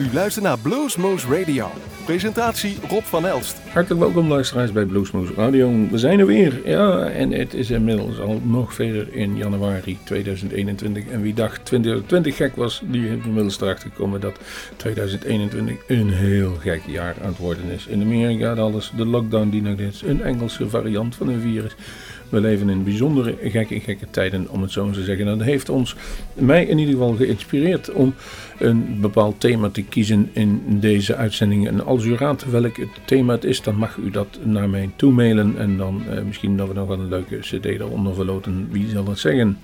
U luistert naar Bluesmoose Radio. Presentatie Rob van Elst. Hartelijk welkom luisteraars bij Bluesmoose Radio. We zijn er weer. Ja, en het is inmiddels al nog verder in januari 2021. En wie dacht 2020 gek was, die heeft inmiddels erachter gekomen dat 2021 een heel gek jaar aan het worden is. In Amerika alles, de lockdown die nog is, een Engelse variant van een virus. We leven in bijzondere gekke, gekke tijden, om het zo te zeggen. En dat heeft ons, mij in ieder geval, geïnspireerd om een bepaald thema te kiezen in deze uitzending. En als u raadt welk thema het is, dan mag u dat naar mij toe mailen. En dan eh, misschien dat we nog een leuke cd eronder verloten. Wie zal het zeggen?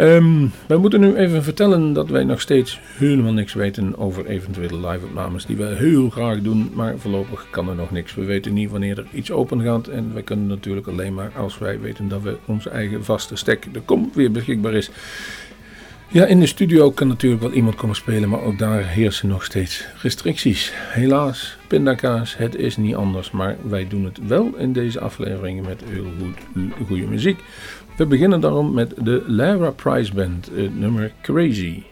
Um, wij moeten nu even vertellen dat wij nog steeds helemaal niks weten over eventuele live-opnames die we heel graag doen, maar voorlopig kan er nog niks. We weten niet wanneer er iets open gaat en wij kunnen natuurlijk alleen maar als wij weten dat we onze eigen vaste stek, de kom, weer beschikbaar is. Ja, in de studio kan natuurlijk wel iemand komen spelen, maar ook daar heersen nog steeds restricties. Helaas, pindakaas, het is niet anders, maar wij doen het wel in deze afleveringen met heel goed, goede muziek. We beginnen daarom met de Lara Prize Band, het nummer Crazy.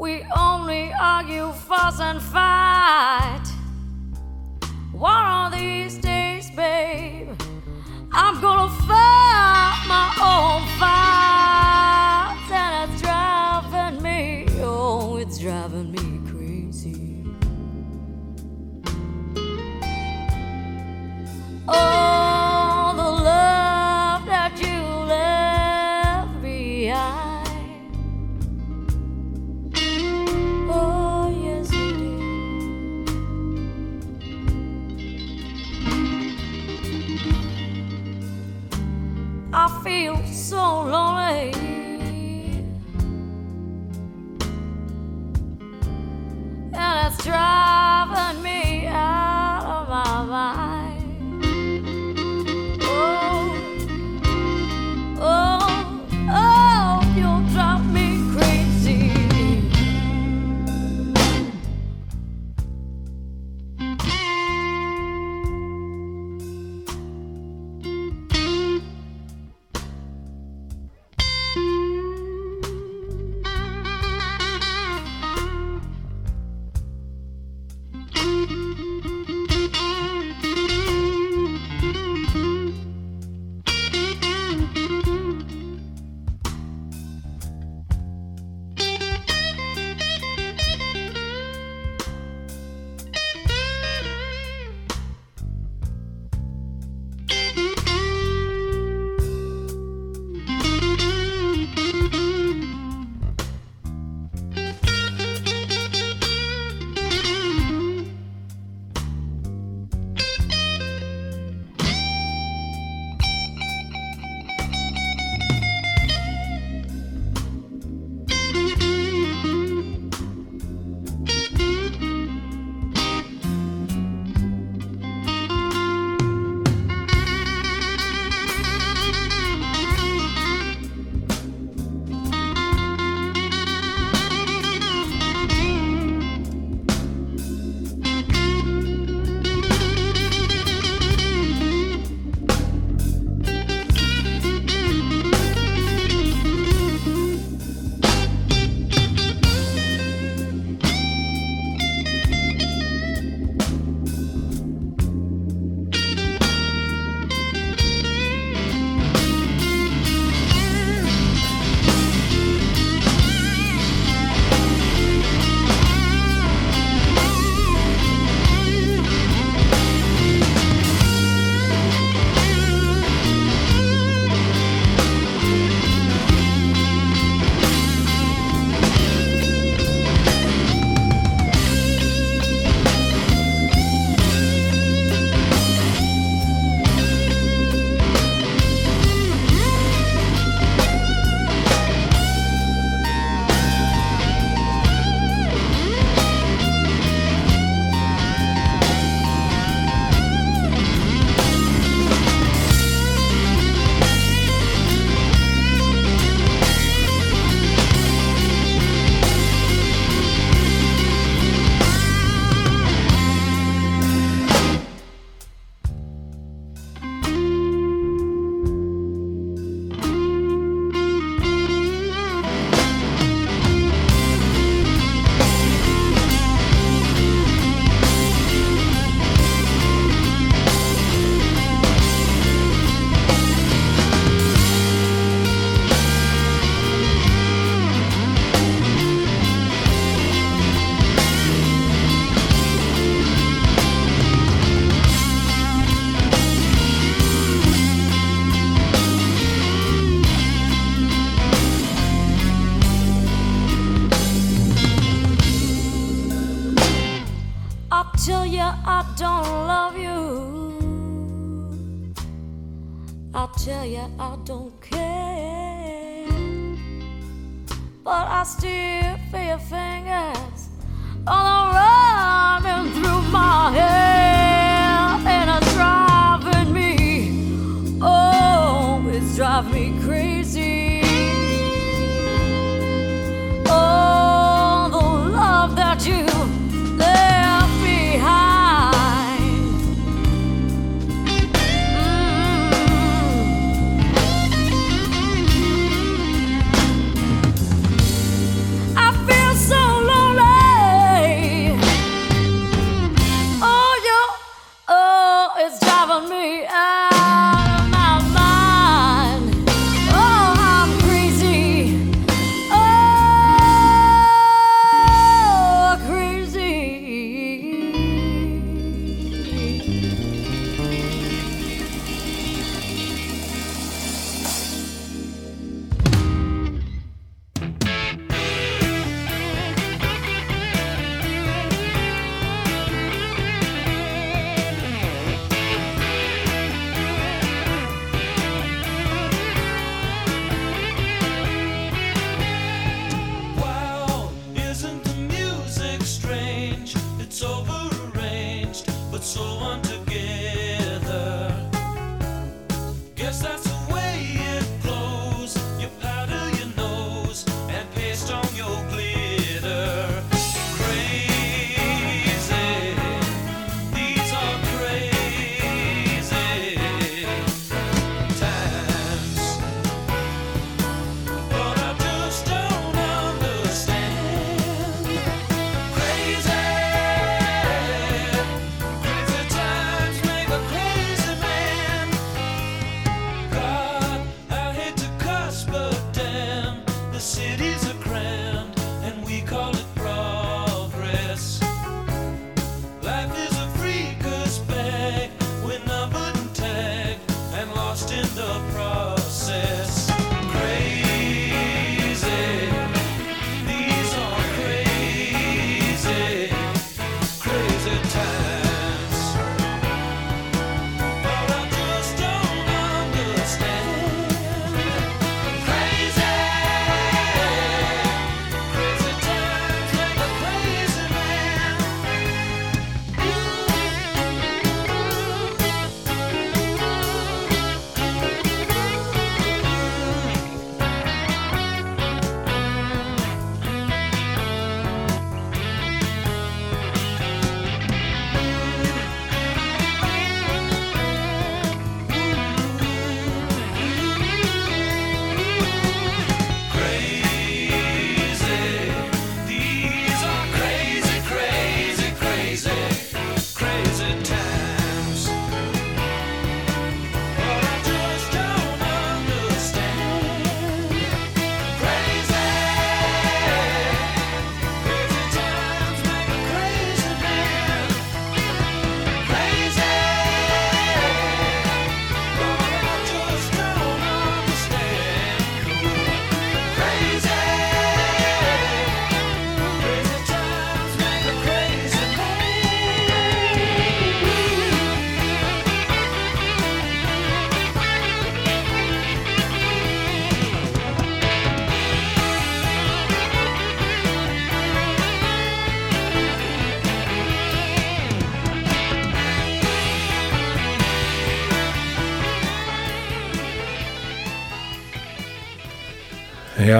We only argue, fuss, and fight. War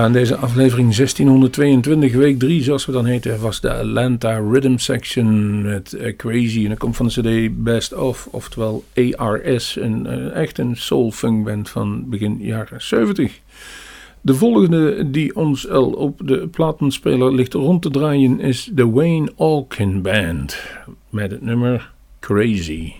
In deze aflevering 1622, week 3, zoals we dan heten, was de Atlanta Rhythm Section met eh, Crazy. En dat komt van de CD Best Of, oftewel ARS. Een, eh, echt een soul funk band van begin jaren 70. De volgende die ons al op de platenspeler ligt rond te draaien is de Wayne Alkin Band met het nummer Crazy.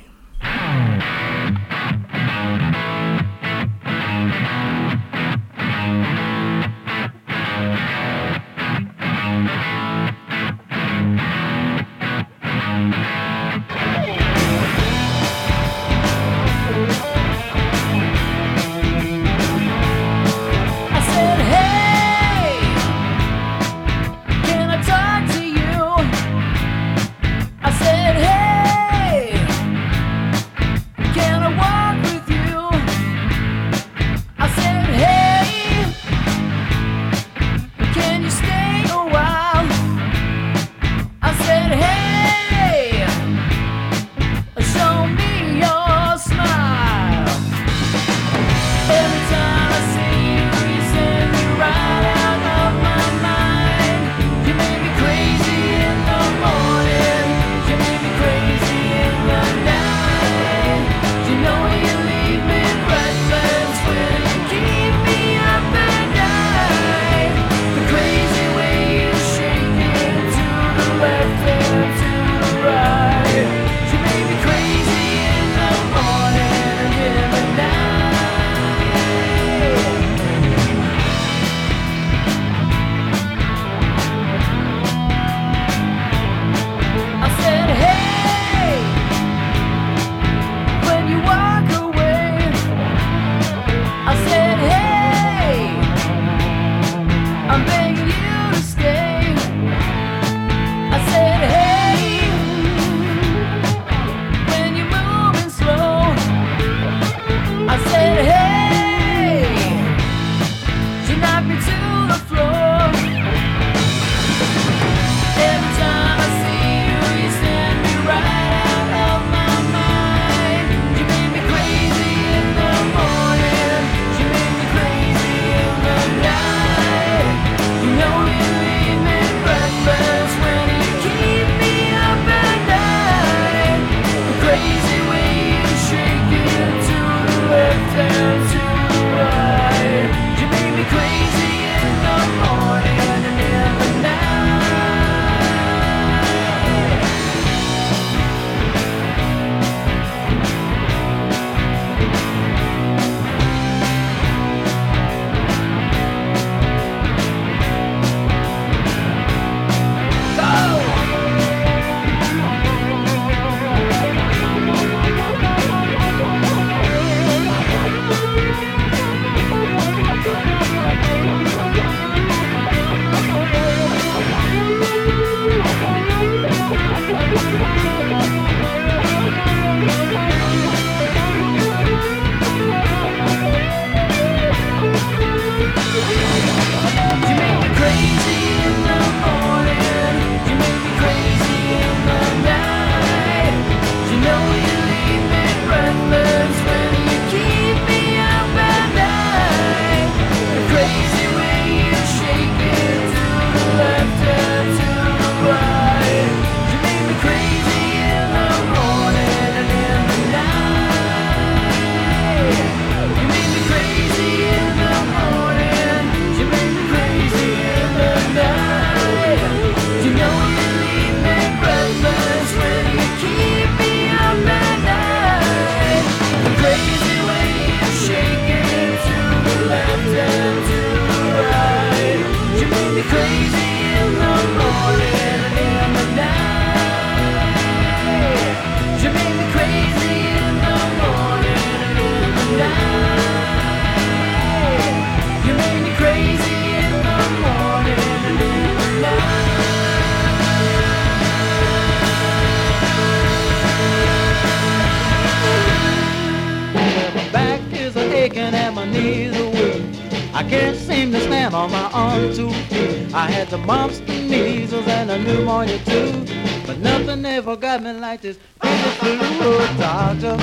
On my own two feet. I had the mumps, the measles, and the pneumonia too. But nothing ever got me like this. Crazy flu, doctor.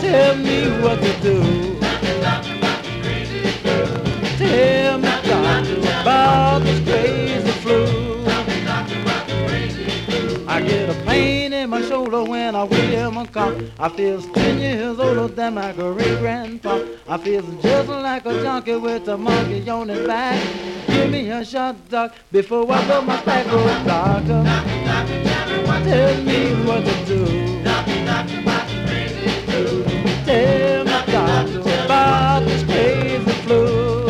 Tell me what to do. Shoulder when I hear my cough. I feel ten years older than my great grandpa. I feel just like a junkie with a monkey on his back. Give me a shot, doc, before I go my back, oh doctor. Tell me what to do. Tell me, about this crazy flu.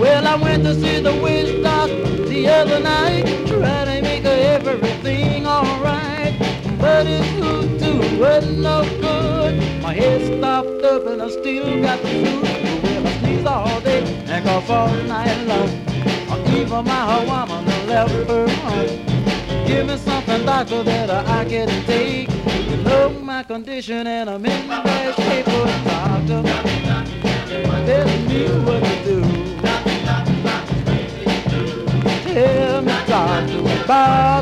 Well, I went to see the witch doctor the other night, wasn't no good. My head stopped up and I still got the flu. Well, I sneeze all day and cough all night long. Even my woman left her home. Give me something, doctor, that I can take. You know my condition and I'm in bad shape, oh, doctor. Tell me what to do. Tell me, doctor, about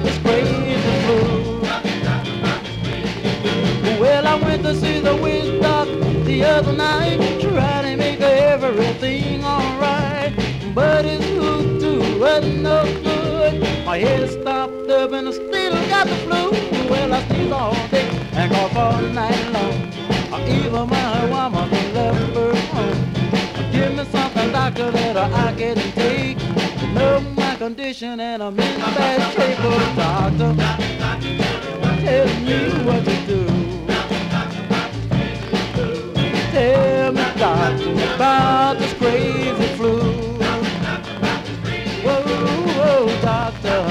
other night, trying to make everything alright. But his hoodoo wasn't no good. My head stopped up and I still got the flu. Well, I sneeze all day and cough all night long. Even my woman left her home. Give me something, doctor, that I can take. Know my condition and I'm in bad shape, oh doctor. Tell me what to do. Tell me, doctor, about this crazy flu. Whoa, whoa, doctor,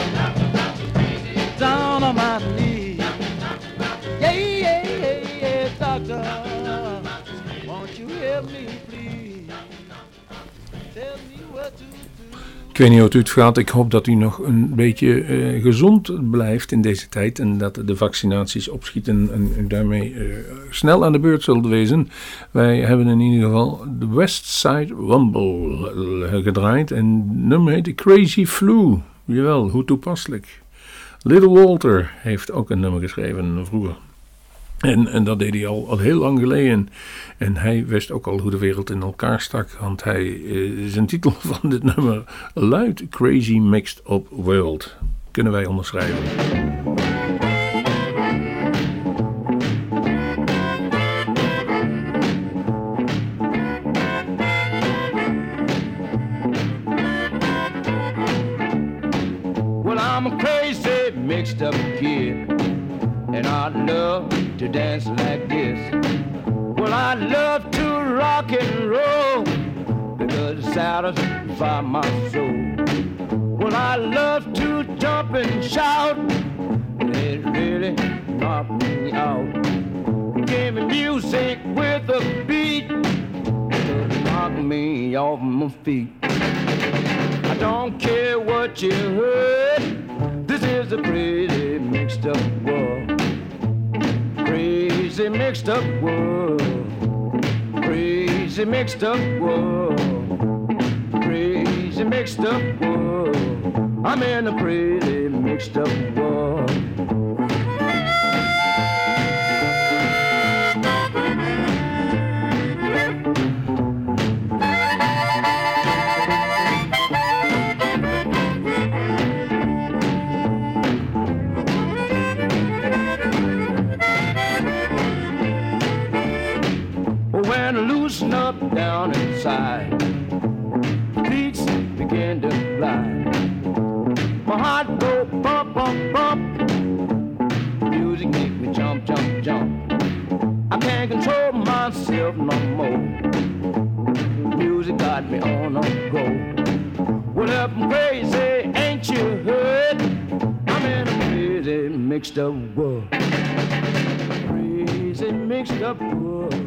Ik weet niet hoe het u het gaat. Ik hoop dat u nog een beetje eh, gezond blijft in deze tijd. En dat de vaccinaties opschieten en daarmee eh, snel aan de beurt zult wezen. Wij hebben in ieder geval de West Side Rumble gedraaid. En nummer heet The Crazy Flu. Jawel, hoe toepasselijk. Little Walter heeft ook een nummer geschreven vroeger. En, en dat deed hij al, al heel lang geleden. En hij wist ook al hoe de wereld in elkaar stak. Want hij, eh, zijn titel van dit nummer luidt Crazy Mixed Up World. Kunnen wij onderschrijven. Well, I'm crazy, mixed up kid, and I love to dance like this. Well, I love to rock and roll because it satisfies my soul. Well, I love to jump and shout, and it really knocked me out. Give me music with a beat to knock me off my feet. I don't care what you heard. This is a pretty mixed up world crazy mixed up world. Crazy mixed up world. Crazy mixed up world. I'm in a crazy mixed up world. down inside. beats began to fly. My heart go bump, bump, bump. Music make me jump, jump, jump. I can't control myself no more. Music got me on a go. What up crazy, ain't you heard? I'm in a crazy mixed up world. Crazy mixed up world.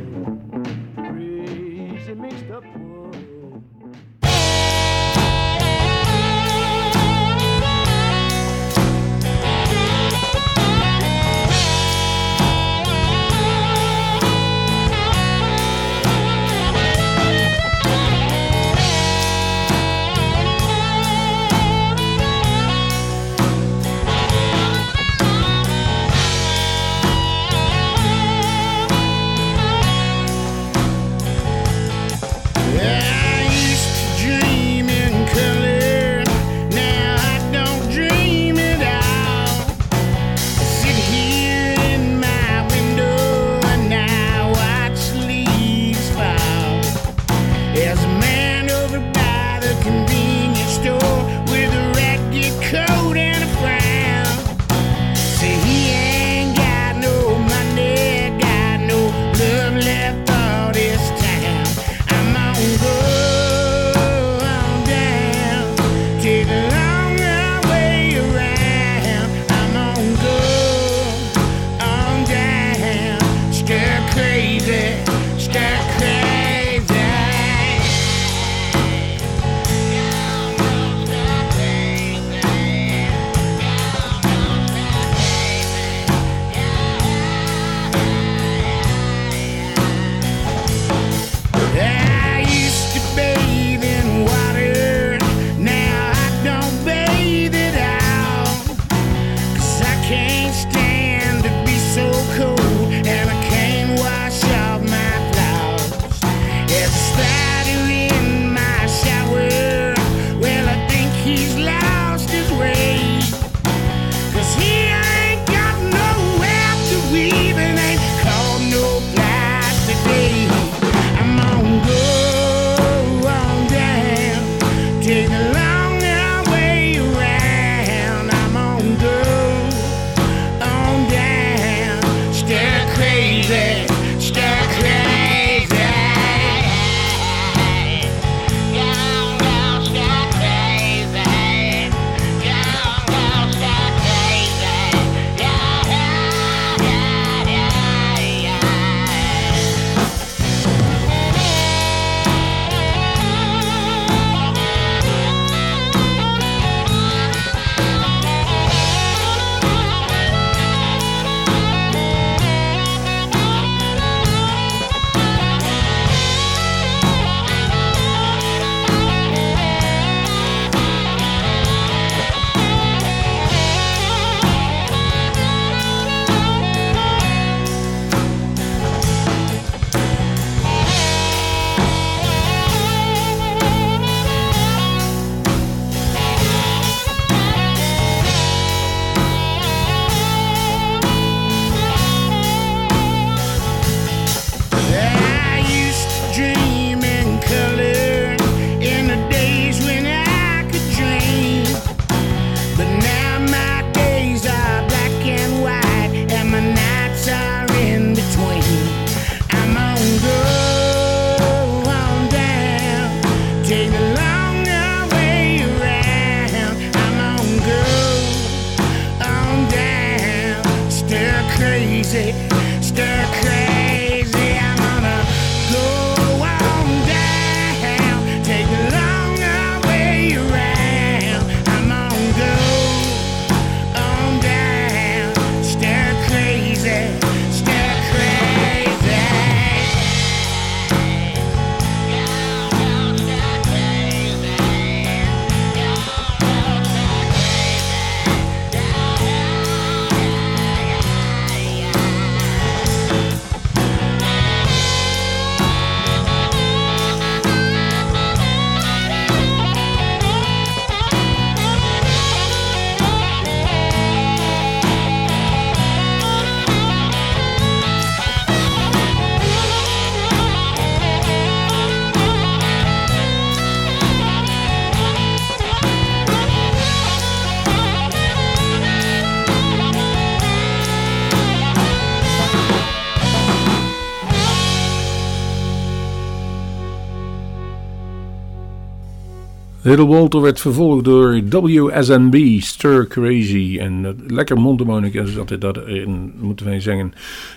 Little Walter werd vervolgd door WSNB, Stir Crazy. En uh, lekker mondharmonica zat er daarin, moeten wij zeggen.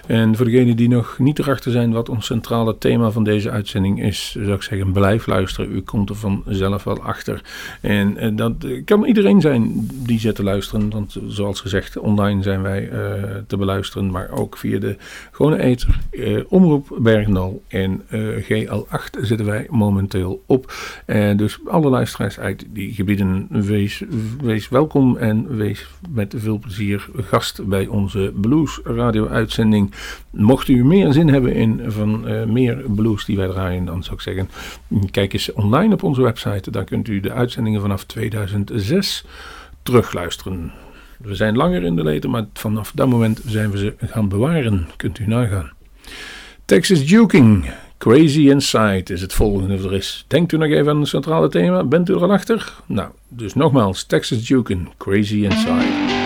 En voor degenen die nog niet erachter zijn wat ons centrale thema van deze uitzending is, zou ik zeggen, blijf luisteren. U komt er vanzelf wel achter. En uh, dat kan iedereen zijn die zit te luisteren. Want zoals gezegd, online zijn wij uh, te beluisteren. Maar ook via de gewone ether, Omroep Bergendal en GL8 zitten wij momenteel op. dus alle luisteraars uit die gebieden, wees, welkom en wees met veel plezier gast bij onze Blues Radio uitzending. Mocht u meer zin hebben in van uh, meer blues die wij draaien, dan zou ik zeggen, kijk eens online op onze website. Daar kunt u de uitzendingen vanaf 2006 terugluisteren. We zijn langer in de leten, maar vanaf dat moment zijn we ze gaan bewaren. Kunt u nagaan. Texas Juking. Crazy Inside is het volgende er is. Denkt u nog even aan het centrale thema? Bent u er al achter? Nou, dus nogmaals, Texas Jukin, Crazy Inside.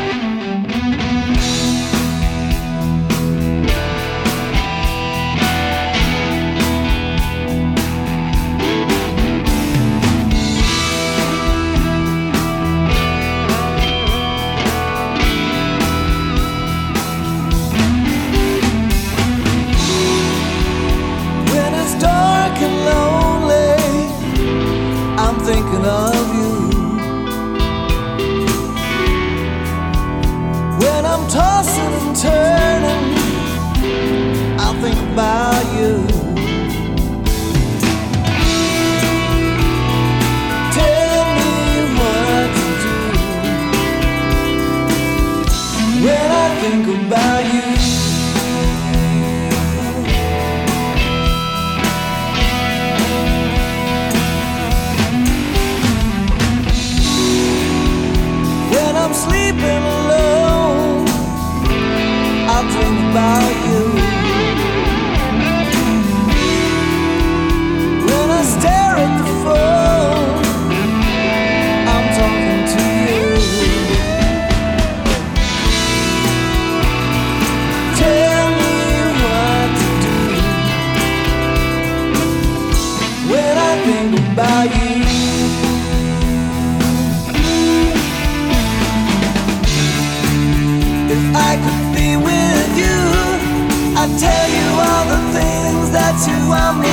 overwhelming.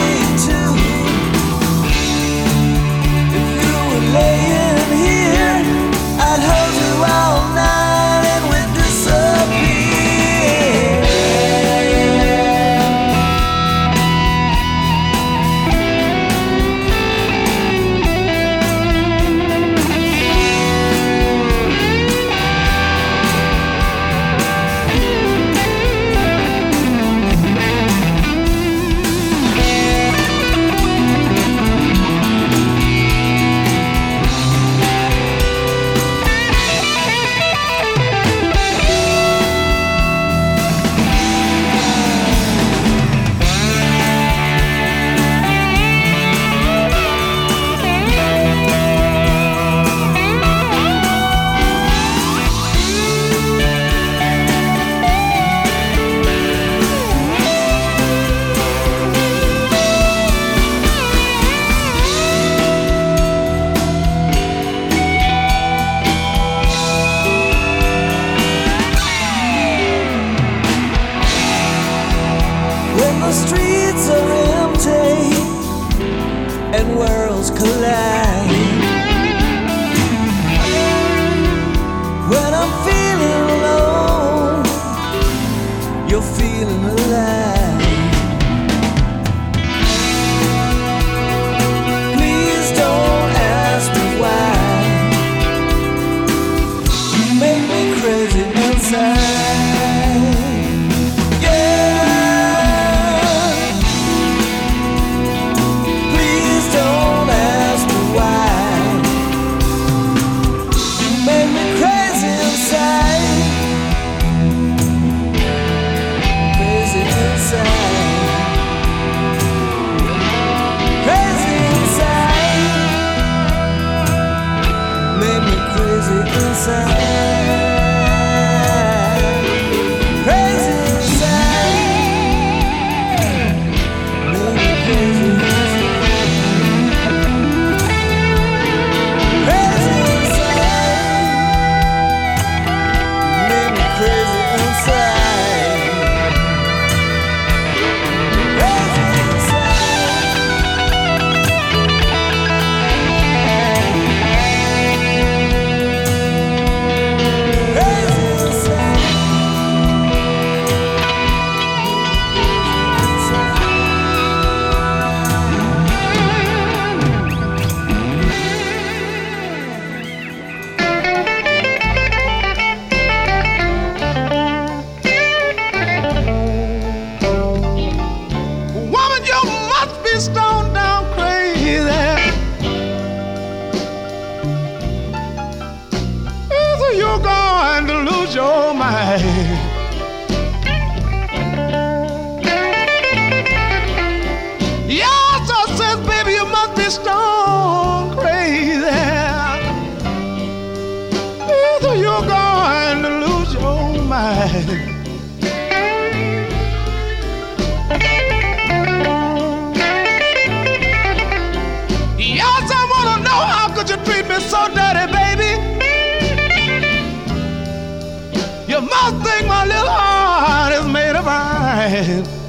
hand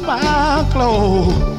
my clothes.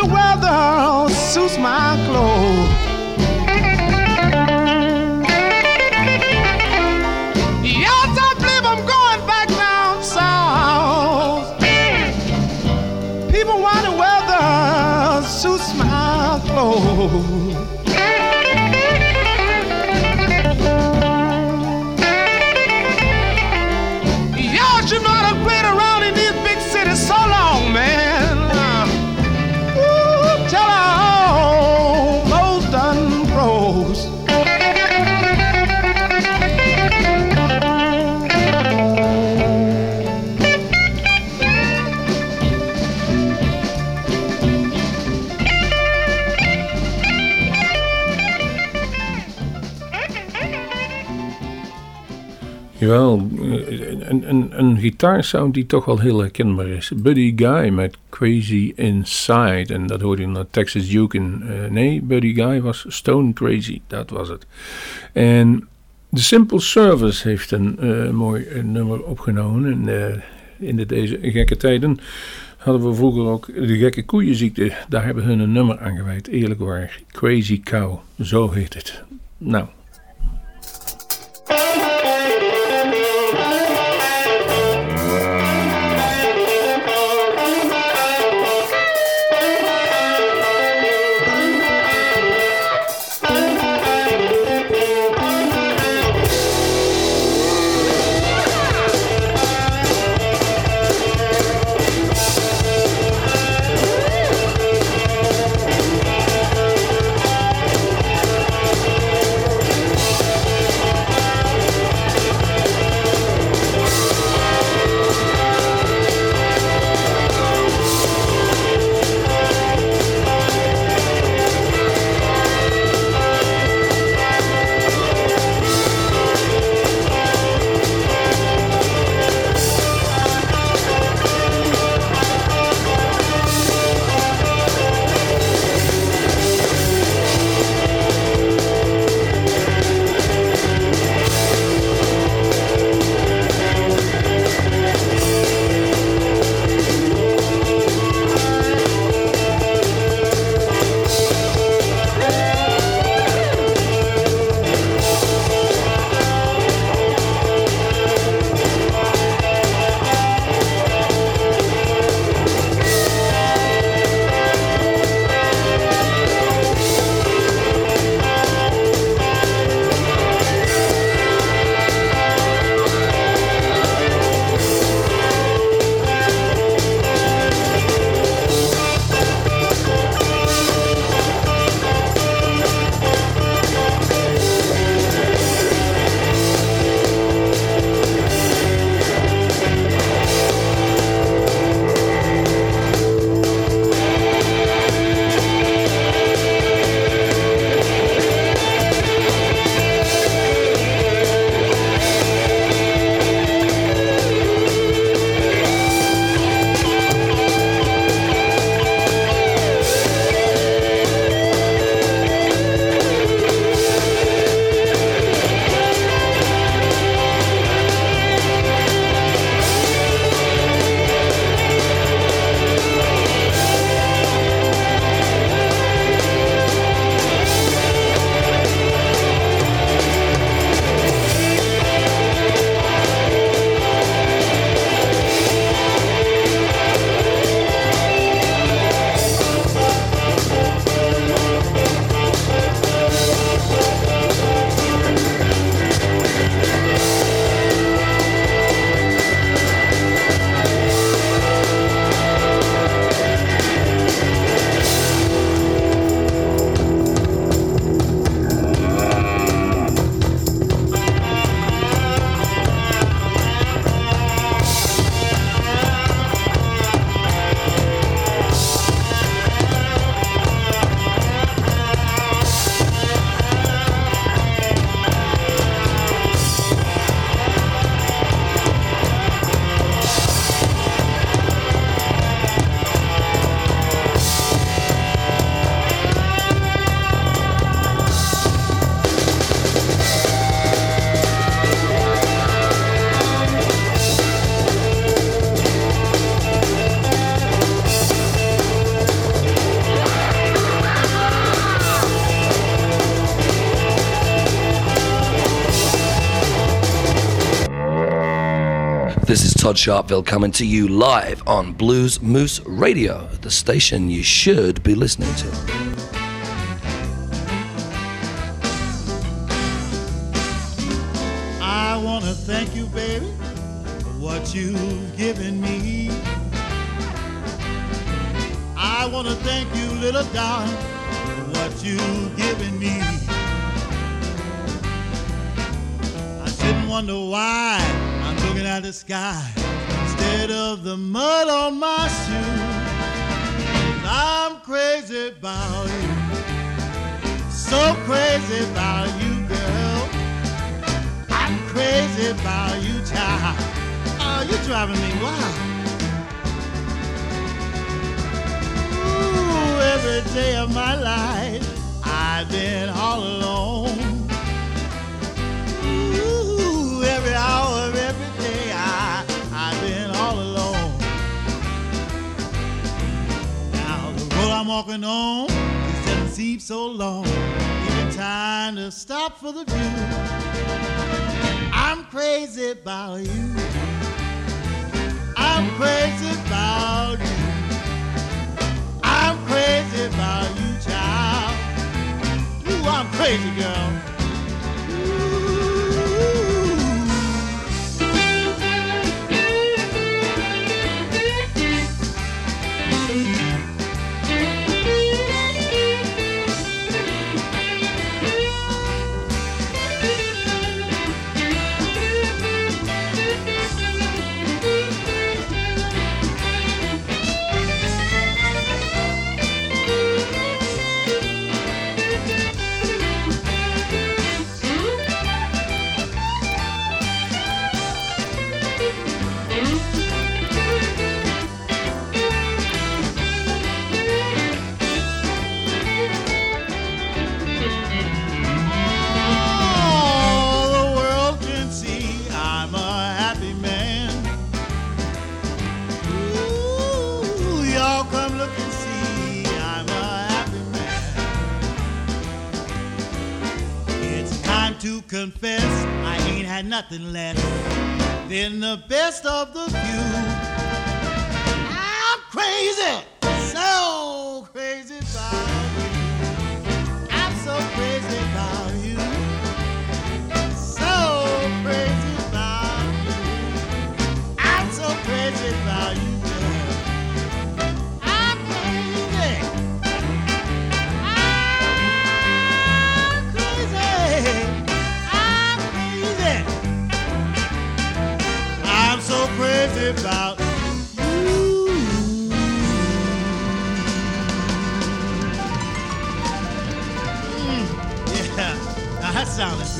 the weather suits my clothes. Jawel, eh, een, een, een gitaarsound die toch wel heel herkenbaar is. Buddy Guy met Crazy Inside. En dat hoorde je naar Texas Duke in. eh, nee, Buddy Guy was Stone Crazy, dat was het. En The Simple Service heeft een eh, mooi nummer opgenomen. En, in de, deze gekke tijden hadden we vroeger ook de gekke koeienziekte. Daar hebben hun een nummer aan gewijd. Eerlijk waar, Crazy Cow, zo heet het. Nou, Todd Sharpville coming to you live on Blues Moose Radio, the station you should be listening to. I want to thank you, baby, for what you've given me. I want to thank you, little darling, for what you've given me. I shouldn't wonder why at the sky instead of the mud on my shoes. I'm crazy about you, so crazy about you, girl. I'm crazy about you, child. Oh, you're driving me wild. Every day of my life, I've been all alone. Ooh, every hour I'm walking on, it doesn't seem so long. Even time to stop for the view. I'm crazy about you. I'm crazy about you. I'm crazy about you, child. Ooh, I'm crazy, girl. Nothing less than the best of the few. I'm crazy,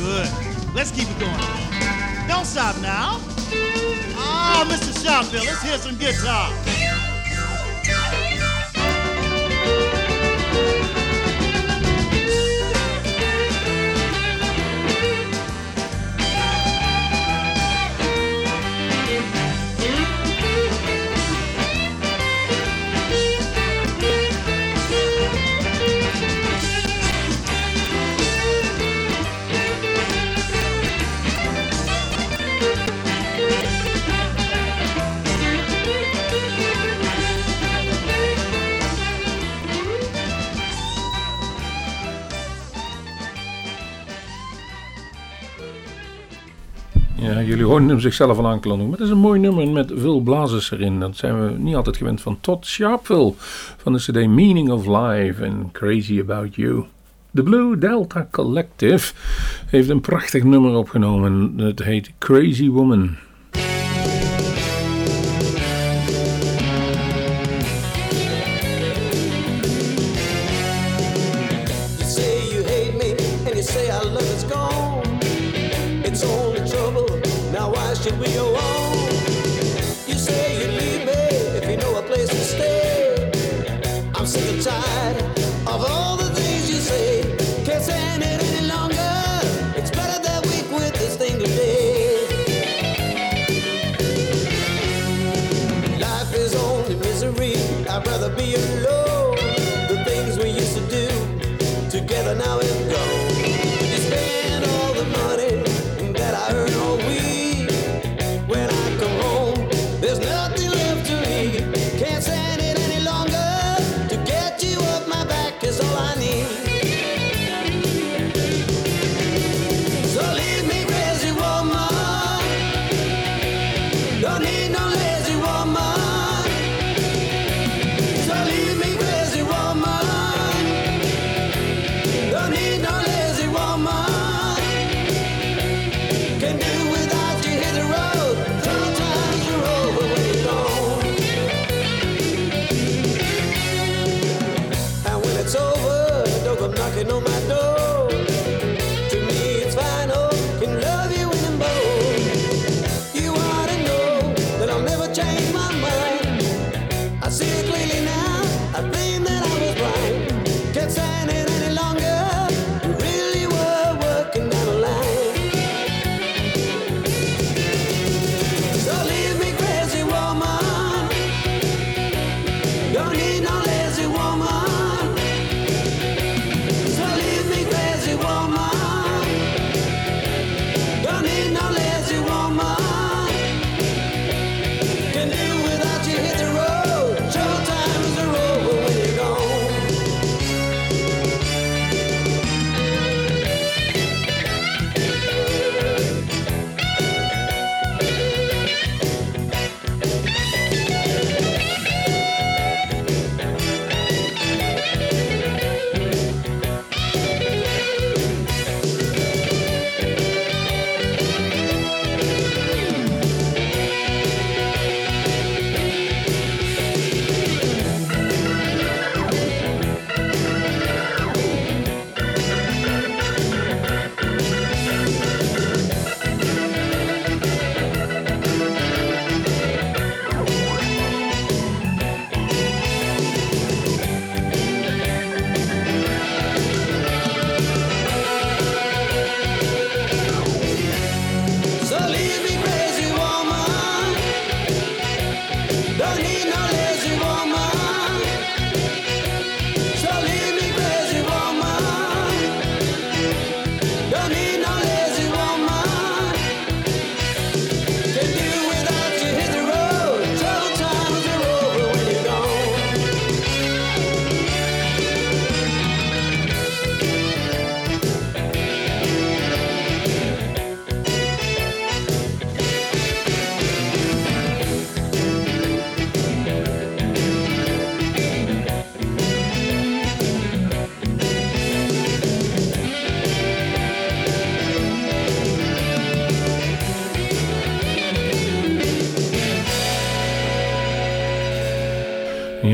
good. Let's keep it going. Don't stop now. Ah, Mr. Sharpville, let's hear some guitar. Ja, jullie hoorden hem zichzelf al aankondigen. Maar het is een mooi nummer met veel blazers erin. Dat zijn we niet altijd gewend van Todd Sharpville. Van de cd Meaning of Life en Crazy About You. De Blue Delta Collective heeft een prachtig nummer opgenomen. Het heet Crazy Woman.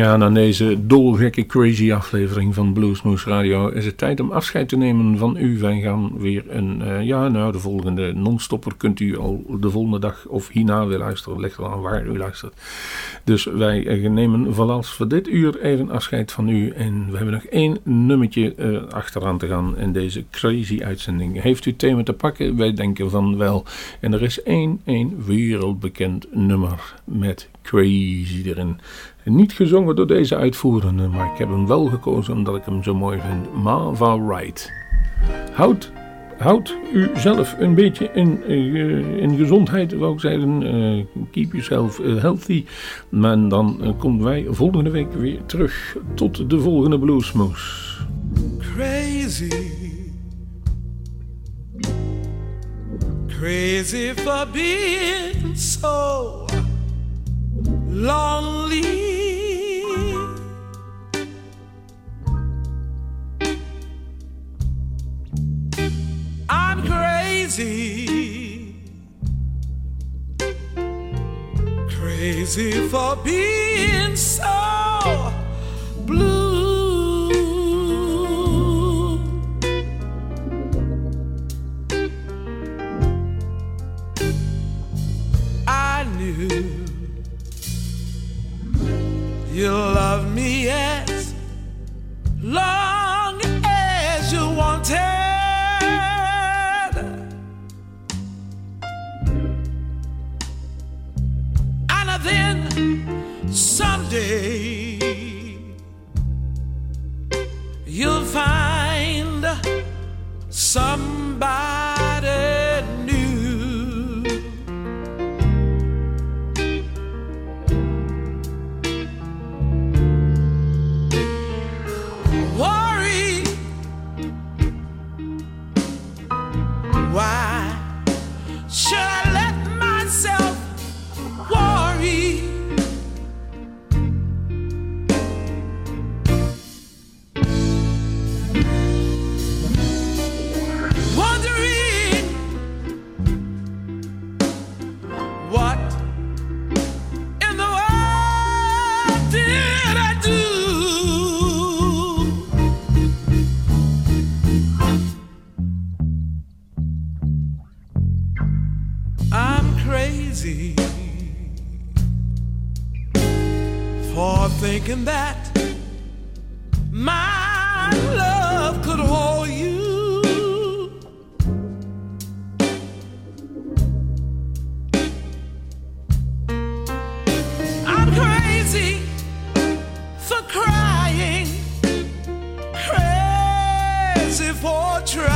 Ja, na deze dolgekke crazy aflevering van Bluesmoose Radio is het tijd om afscheid te nemen van u. Wij gaan weer een, eh, ja nou de volgende non-stopper kunt u al de volgende dag of hierna weer luisteren. Ligt wel aan waar u luistert. Dus wij eh, nemen voorals voor dit uur even afscheid van u. En we hebben nog één nummertje eh, achteraan te gaan in deze crazy uitzending. Heeft u thema te pakken? Wij denken van wel. En er is één, één wereldbekend nummer met crazy erin. Niet gezongen door deze uitvoerende, maar ik heb hem wel gekozen omdat ik hem zo mooi vind. Marva Wright. Houd, houd u zelf een beetje in, eh, in gezondheid, wou ik zeggen. Eh, keep yourself eh, healthy. En dan komen wij volgende week weer terug. Tot de volgende Bluesmoes. Crazy. Crazy for being so lonely. I'm crazy. Crazy for being so try.